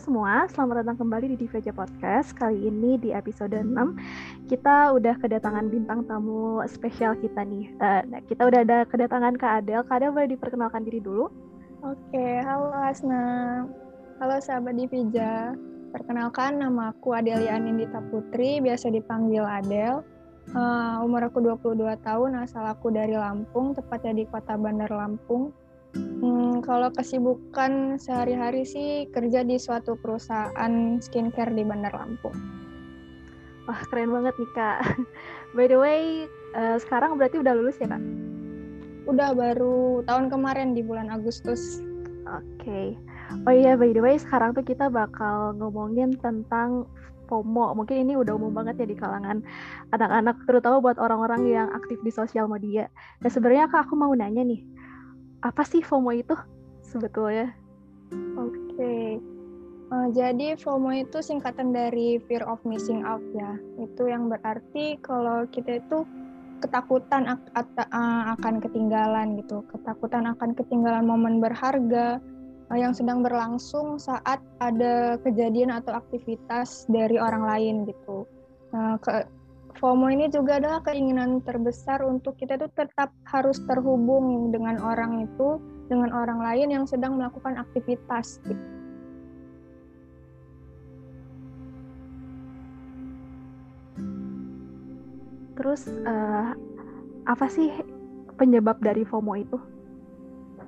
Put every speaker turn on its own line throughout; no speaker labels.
semua, selamat datang kembali di Diveja Podcast. Kali ini di episode 6, kita udah kedatangan bintang tamu spesial kita nih. Uh, kita udah ada kedatangan Kak Adel. Kak Adel boleh diperkenalkan diri dulu?
Oke, halo Asna. Halo sahabat Divija. Perkenalkan, nama aku Adelia Anindita Putri, biasa dipanggil Adel. Uh, umur aku 22 tahun, asal aku dari Lampung, tepatnya di kota Bandar Lampung. Hmm, kalau kesibukan sehari-hari sih kerja di suatu perusahaan skincare di Bandar Lampung.
Wah keren banget nih kak. By the way, uh, sekarang berarti udah lulus ya kak?
Udah baru tahun kemarin di bulan Agustus.
Oke. Okay. Oh iya by the way sekarang tuh kita bakal ngomongin tentang FOMO. Mungkin ini udah umum banget ya di kalangan anak-anak, terutama buat orang-orang yang aktif di sosial media. Nah sebenarnya kak aku mau nanya nih apa sih FOMO itu sebetulnya?
Oke, okay. uh, eh, jadi FOMO itu singkatan dari fear of missing out ya. Itu yang berarti kalau kita itu ketakutan akan ketinggalan gitu, ketakutan akan ketinggalan momen berharga uh, yang sedang berlangsung saat ada kejadian atau aktivitas dari orang lain gitu. Nah, ke, FOMO ini juga adalah keinginan terbesar untuk kita itu tetap harus terhubung dengan orang itu, dengan orang lain yang sedang melakukan aktivitas.
Terus uh, apa sih penyebab dari FOMO itu?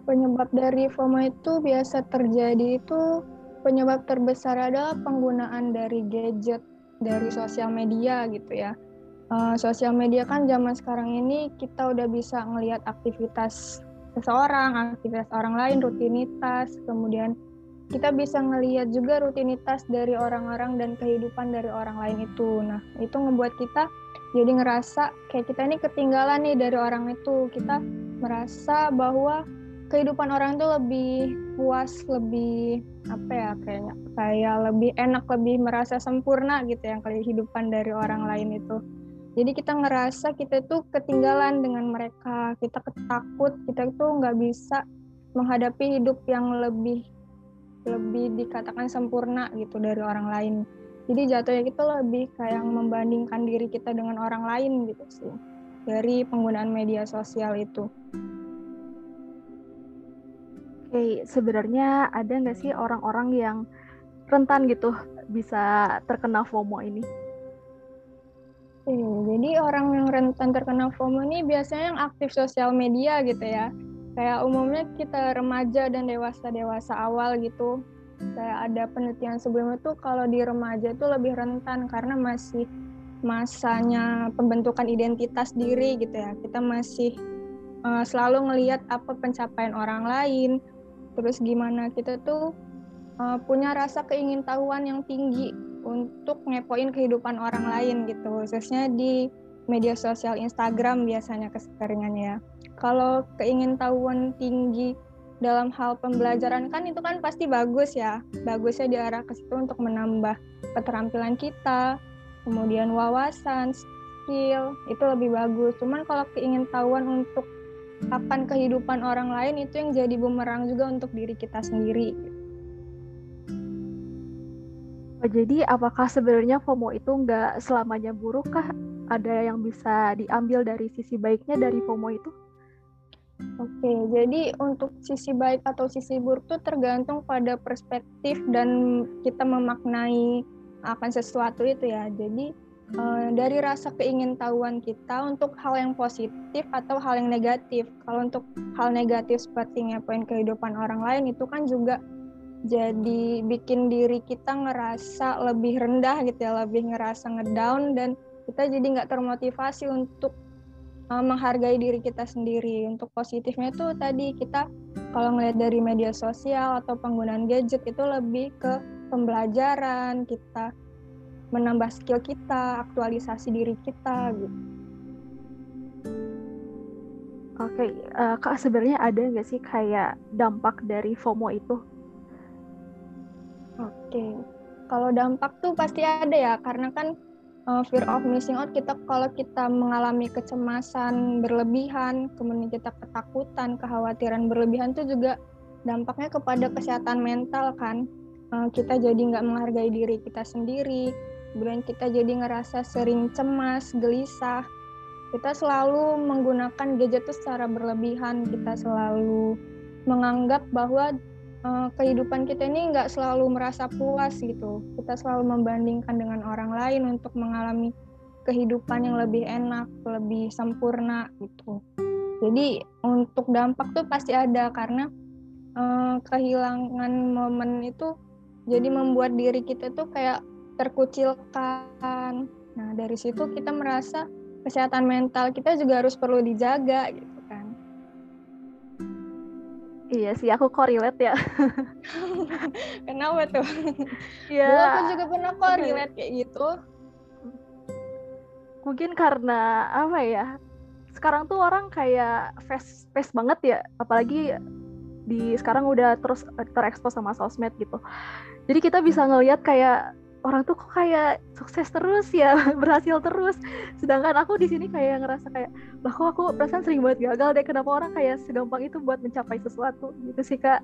Penyebab dari FOMO itu biasa terjadi itu penyebab terbesar adalah penggunaan dari gadget dari sosial media gitu ya uh, sosial media kan zaman sekarang ini kita udah bisa ngelihat aktivitas seseorang, aktivitas orang lain, rutinitas, kemudian kita bisa ngelihat juga rutinitas dari orang-orang dan kehidupan dari orang lain itu. Nah, itu ngebuat kita jadi ngerasa kayak kita ini ketinggalan nih dari orang itu. Kita merasa bahwa kehidupan orang itu lebih puas, lebih apa ya kayaknya kayak lebih enak, lebih merasa sempurna gitu yang kehidupan dari orang lain itu. Jadi kita ngerasa kita itu ketinggalan dengan mereka, kita ketakut, kita itu nggak bisa menghadapi hidup yang lebih lebih dikatakan sempurna gitu dari orang lain. Jadi jatuhnya kita lebih kayak membandingkan diri kita dengan orang lain gitu sih dari penggunaan media sosial itu.
Oke, sebenarnya ada nggak sih orang-orang yang rentan gitu bisa terkena FOMO ini?
Hmm, jadi orang yang rentan terkena FOMO ini biasanya yang aktif sosial media gitu ya. Kayak umumnya kita remaja dan dewasa-dewasa awal gitu. Kayak ada penelitian sebelumnya tuh kalau di remaja itu lebih rentan karena masih masanya pembentukan identitas diri gitu ya. Kita masih uh, selalu ngelihat apa pencapaian orang lain, terus gimana kita tuh uh, punya rasa keingintahuan yang tinggi untuk ngepoin kehidupan orang lain gitu khususnya di media sosial Instagram biasanya keseringannya. Kalau keingintahuan tinggi dalam hal pembelajaran kan itu kan pasti bagus ya. Bagusnya diarah ke situ untuk menambah keterampilan kita kemudian wawasan skill itu lebih bagus. Cuman kalau keingintahuan untuk kapan kehidupan orang lain itu yang jadi bumerang juga untuk diri kita sendiri
Oh, jadi apakah sebenarnya FOMO itu nggak selamanya buruk kah? Ada yang bisa diambil dari sisi baiknya dari FOMO itu?
Oke, jadi untuk sisi baik atau sisi buruk itu tergantung pada perspektif dan kita memaknai akan sesuatu itu ya. Jadi uh, dari rasa keingintahuan kita untuk hal yang positif atau hal yang negatif. Kalau untuk hal negatif seperti ngepoin kehidupan orang lain itu kan juga jadi bikin diri kita ngerasa lebih rendah gitu ya lebih ngerasa ngedown dan kita jadi nggak termotivasi untuk uh, menghargai diri kita sendiri untuk positifnya itu tadi kita kalau ngeliat dari media sosial atau penggunaan gadget itu lebih ke pembelajaran kita menambah skill kita aktualisasi diri kita gitu
Oke, okay. uh, kak sebenarnya ada nggak sih kayak dampak dari FOMO itu
Oke, kalau dampak tuh pasti ada ya, karena kan uh, fear of missing out kita kalau kita mengalami kecemasan berlebihan, kemudian kita ketakutan, kekhawatiran berlebihan tuh juga dampaknya kepada kesehatan mental kan. uh, kita jadi nggak menghargai diri kita sendiri kemudian kita jadi ngerasa sering cemas gelisah kita selalu menggunakan gadget itu secara berlebihan kita selalu menganggap bahwa uh, kehidupan kita ini nggak selalu merasa puas gitu. Kita selalu membandingkan dengan orang lain untuk mengalami kehidupan yang lebih enak lebih sempurna gitu. Jadi untuk dampak tuh pasti ada karena uh, kehilangan momen itu jadi membuat diri kita tuh kayak terkucilkan. Nah dari situ kita merasa kesehatan mental kita juga harus perlu dijaga gitu.
Iya sih, aku korelate ya.
Kenapa tuh? Iya. Dulu aku juga pernah korelate kayak gitu.
Mungkin karena apa ya? Sekarang tuh orang kayak fast fast banget ya, apalagi di sekarang udah terus terekspos sama sosmed gitu. Jadi kita bisa ngelihat kayak orang tuh kok kayak sukses terus ya berhasil terus. Sedangkan aku di sini kayak ngerasa kayak lah kok aku perasaan sering banget gagal deh kenapa orang kayak segampang itu buat mencapai sesuatu? Gitu sih kak.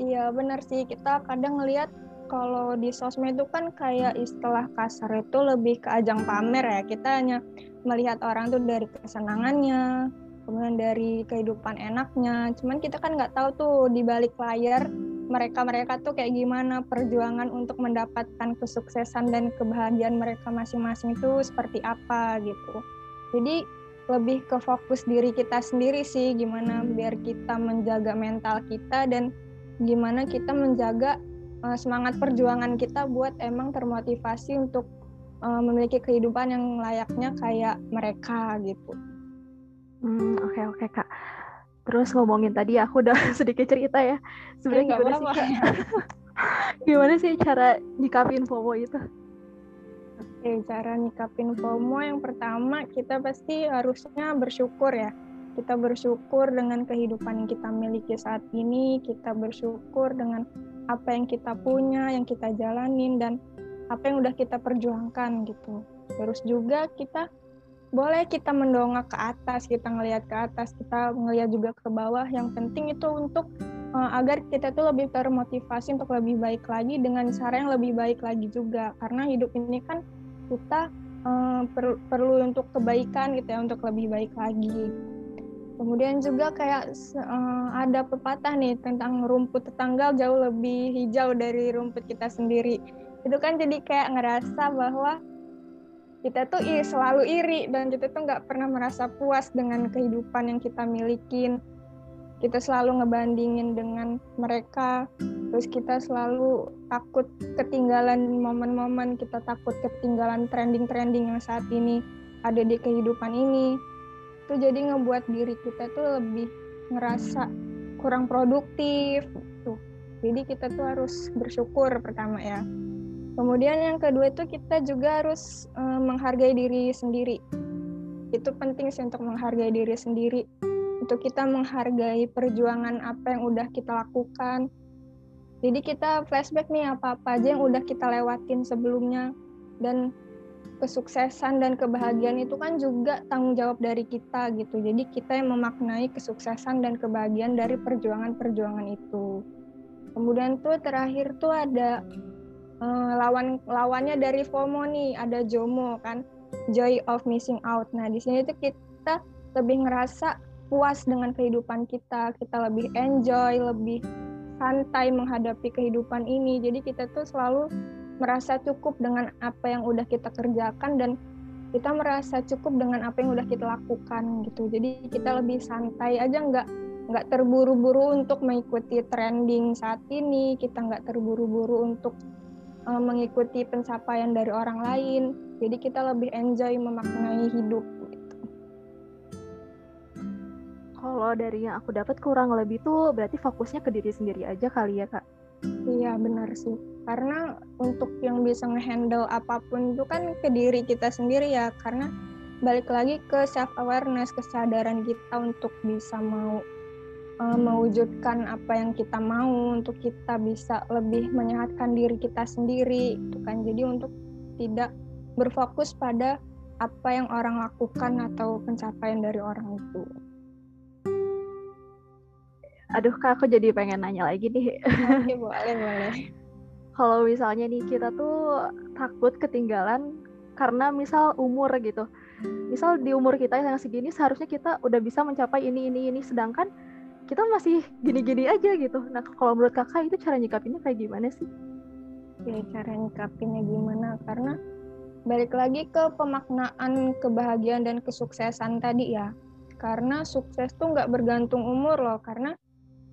Iya benar sih. Kita kadang ngelihat kalau di sosmed itu kan kayak istilah kasar itu lebih ke ajang pamer ya. Kita hanya melihat orang tuh dari kesenangannya kemudian dari kehidupan enaknya. Cuman kita kan nggak tahu tuh di balik layar mereka-mereka tuh kayak gimana perjuangan untuk mendapatkan kesuksesan dan kebahagiaan mereka masing-masing itu seperti apa gitu. Jadi lebih ke fokus diri kita sendiri sih gimana biar kita menjaga mental kita dan gimana kita menjaga uh, semangat perjuangan kita buat emang termotivasi untuk uh, memiliki kehidupan yang layaknya kayak mereka gitu.
Hmm, oke okay, oke okay, Kak. Terus ngomongin tadi aku udah sedikit cerita ya. Sebenarnya gimana sih Kak? gimana sih cara nyikapin FOMO itu?
Oke, cara nyikapin FOMO yang pertama kita pasti harusnya bersyukur ya. Kita bersyukur dengan kehidupan yang kita miliki saat ini, kita bersyukur dengan apa yang kita punya, yang kita jalanin dan apa yang udah kita perjuangkan gitu. Terus juga kita boleh kita mendongak ke atas, kita ngelihat ke atas, kita ngelihat juga ke bawah. Yang penting itu untuk uh, agar kita tuh lebih termotivasi untuk lebih baik lagi dengan cara yang lebih baik lagi juga. Karena hidup ini kan kita uh, per, perlu untuk kebaikan gitu ya, untuk lebih baik lagi. Kemudian juga kayak uh, ada pepatah nih tentang rumput tetangga jauh lebih hijau dari rumput kita sendiri. Itu kan jadi kayak ngerasa bahwa kita tuh selalu iri dan kita tuh nggak pernah merasa puas dengan kehidupan yang kita milikin. Kita selalu ngebandingin dengan mereka. Terus kita selalu takut ketinggalan momen-momen. Kita takut ketinggalan trending-trending yang saat ini ada di kehidupan ini. Itu jadi ngebuat diri kita tuh lebih ngerasa kurang produktif tuh jadi kita tuh harus bersyukur pertama ya Kemudian yang kedua itu kita juga harus uh, menghargai diri sendiri. Itu penting sih untuk menghargai diri sendiri. Untuk kita menghargai perjuangan apa yang udah kita lakukan. Jadi kita flashback nih apa-apa aja yang udah kita lewatin sebelumnya dan kesuksesan dan kebahagiaan itu kan juga tanggung jawab dari kita gitu. Jadi kita yang memaknai kesuksesan dan kebahagiaan dari perjuangan-perjuangan itu. Kemudian tuh terakhir tuh ada uh, lawan lawannya dari FOMO nih ada JOMO kan joy of missing out. Nah di sini tuh kita lebih ngerasa puas dengan kehidupan kita. Kita lebih enjoy lebih santai menghadapi kehidupan ini. Jadi kita tuh selalu merasa cukup dengan apa yang udah kita kerjakan dan kita merasa cukup dengan apa yang udah kita lakukan gitu. Jadi kita lebih santai aja nggak nggak terburu-buru untuk mengikuti trending saat ini. Kita nggak terburu-buru untuk uh, mengikuti pencapaian dari orang lain. Jadi kita lebih enjoy memaknai hidup. Gitu.
Kalau dari yang aku dapat kurang lebih tuh berarti fokusnya ke diri sendiri aja kali ya kak?
Iya benar sih. Karena untuk yang bisa ngehandle apa pun itu kan ke diri kita sendiri ya. Karena balik lagi ke self awareness, kesadaran kita untuk bisa mau uh, mewujudkan apa yang kita mau untuk kita bisa lebih menyehatkan diri kita sendiri itu kan jadi untuk tidak berfokus pada apa yang orang lakukan atau pencapaian dari orang itu
aduh kak aku jadi pengen nanya lagi nih.
Oke, boleh, boleh.
Kalau misalnya nih kita tuh takut ketinggalan karena misal umur gitu. Misal di umur kita yang segini seharusnya kita udah bisa mencapai ini ini ini sedangkan kita masih gini-gini aja gitu. Nah, kalau menurut kakak itu cara nyikapinnya kayak gimana sih?
Ya, cara nyikapinnya gimana? Karena balik lagi ke pemaknaan kebahagiaan dan kesuksesan tadi ya. Karena sukses tuh nggak bergantung umur loh. Karena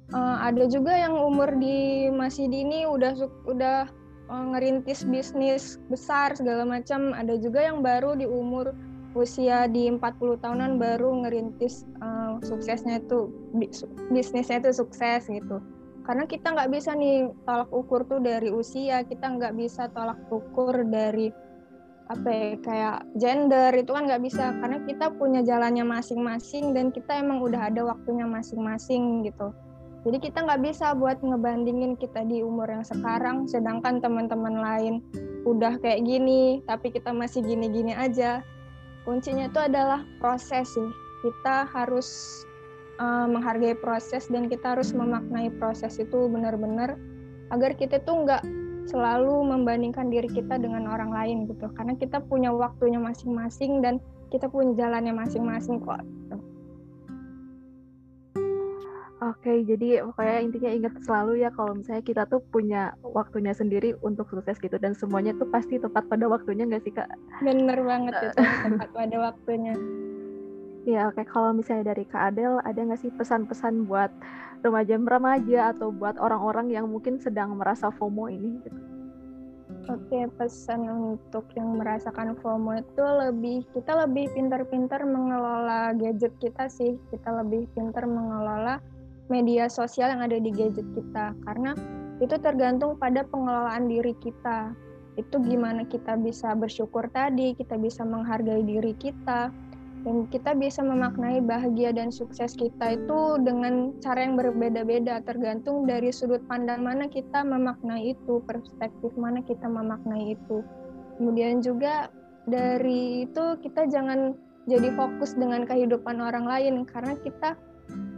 uh, ada juga yang umur di masih dini udah udah uh, ngerintis bisnis besar segala macam. Ada juga yang baru di umur usia di 40 tahunan baru ngerintis uh, suksesnya itu bisnisnya itu sukses gitu. Karena kita nggak bisa nih tolak ukur tuh dari usia kita nggak bisa tolak ukur dari apa ya kayak gender itu kan nggak bisa. Karena kita punya jalannya masing-masing dan kita emang udah ada waktunya masing-masing gitu. Jadi kita nggak bisa buat ngebandingin kita di umur yang sekarang sedangkan teman-teman lain udah kayak gini tapi kita masih gini-gini aja. Kuncinya itu adalah proses sih kita harus uh, menghargai proses dan kita harus memaknai proses itu benar-benar agar kita tuh nggak selalu membandingkan diri kita dengan orang lain gitu karena kita punya waktunya masing-masing dan kita punya jalannya masing-masing kok gitu.
Oke, jadi pokoknya intinya ingat selalu ya kalau misalnya kita tuh punya waktunya sendiri untuk sukses gitu dan semuanya tuh pasti tepat pada waktunya nggak sih kak?
Bener banget itu tepat pada waktunya.
Ya oke, kalau misalnya dari Kak Adel ada nggak sih pesan-pesan buat remaja-remaja atau buat orang-orang yang mungkin sedang merasa FOMO ini? Gitu?
Oke, pesan untuk yang merasakan FOMO itu lebih kita lebih pintar-pintar mengelola gadget kita sih. Kita lebih pintar mengelola media sosial yang ada di gadget kita karena itu tergantung pada pengelolaan diri kita itu gimana kita bisa bersyukur tadi kita bisa menghargai diri kita dan kita bisa memaknai bahagia dan sukses kita itu dengan cara yang berbeda-beda tergantung dari sudut pandang mana kita memaknai itu perspektif mana kita memaknai itu kemudian juga dari itu kita jangan jadi fokus dengan kehidupan orang lain karena kita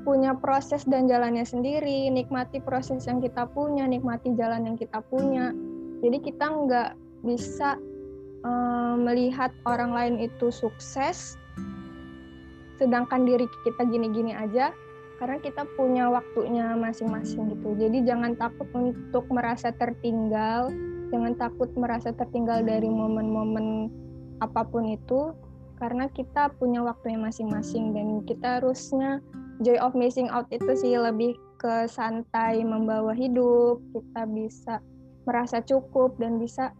punya proses dan jalannya sendiri, nikmati proses yang kita punya, nikmati jalan yang kita punya. Jadi kita nggak bisa melihat orang lain itu sukses, sedangkan diri kita gini-gini aja, karena kita punya waktunya masing-masing gitu. Jadi jangan takut untuk merasa tertinggal, jangan takut merasa tertinggal dari momen-momen apa pun itu, karena kita punya waktunya masing-masing dan kita harusnya joy of missing out itu sih lebih ke santai membawa hidup kita bisa merasa cukup dan bisa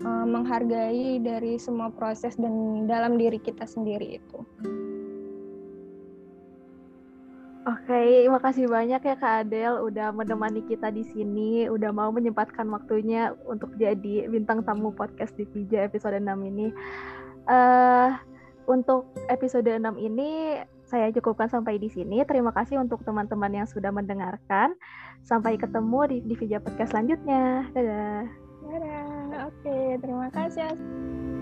uh, menghargai dari semua proses dan dalam diri kita sendiri itu.
Oke, makasih banyak ya Kak Adel udah menemani kita di sini, udah mau menyempatkan waktunya untuk jadi bintang tamu podcast di VJ episode 6 ini. Uh, untuk episode 6 ini saya cukupkan sampai di sini. Terima kasih untuk teman-teman yang sudah mendengarkan. Sampai ketemu di, di video podcast selanjutnya. Dadah.
Dadah. Oke, terima kasih.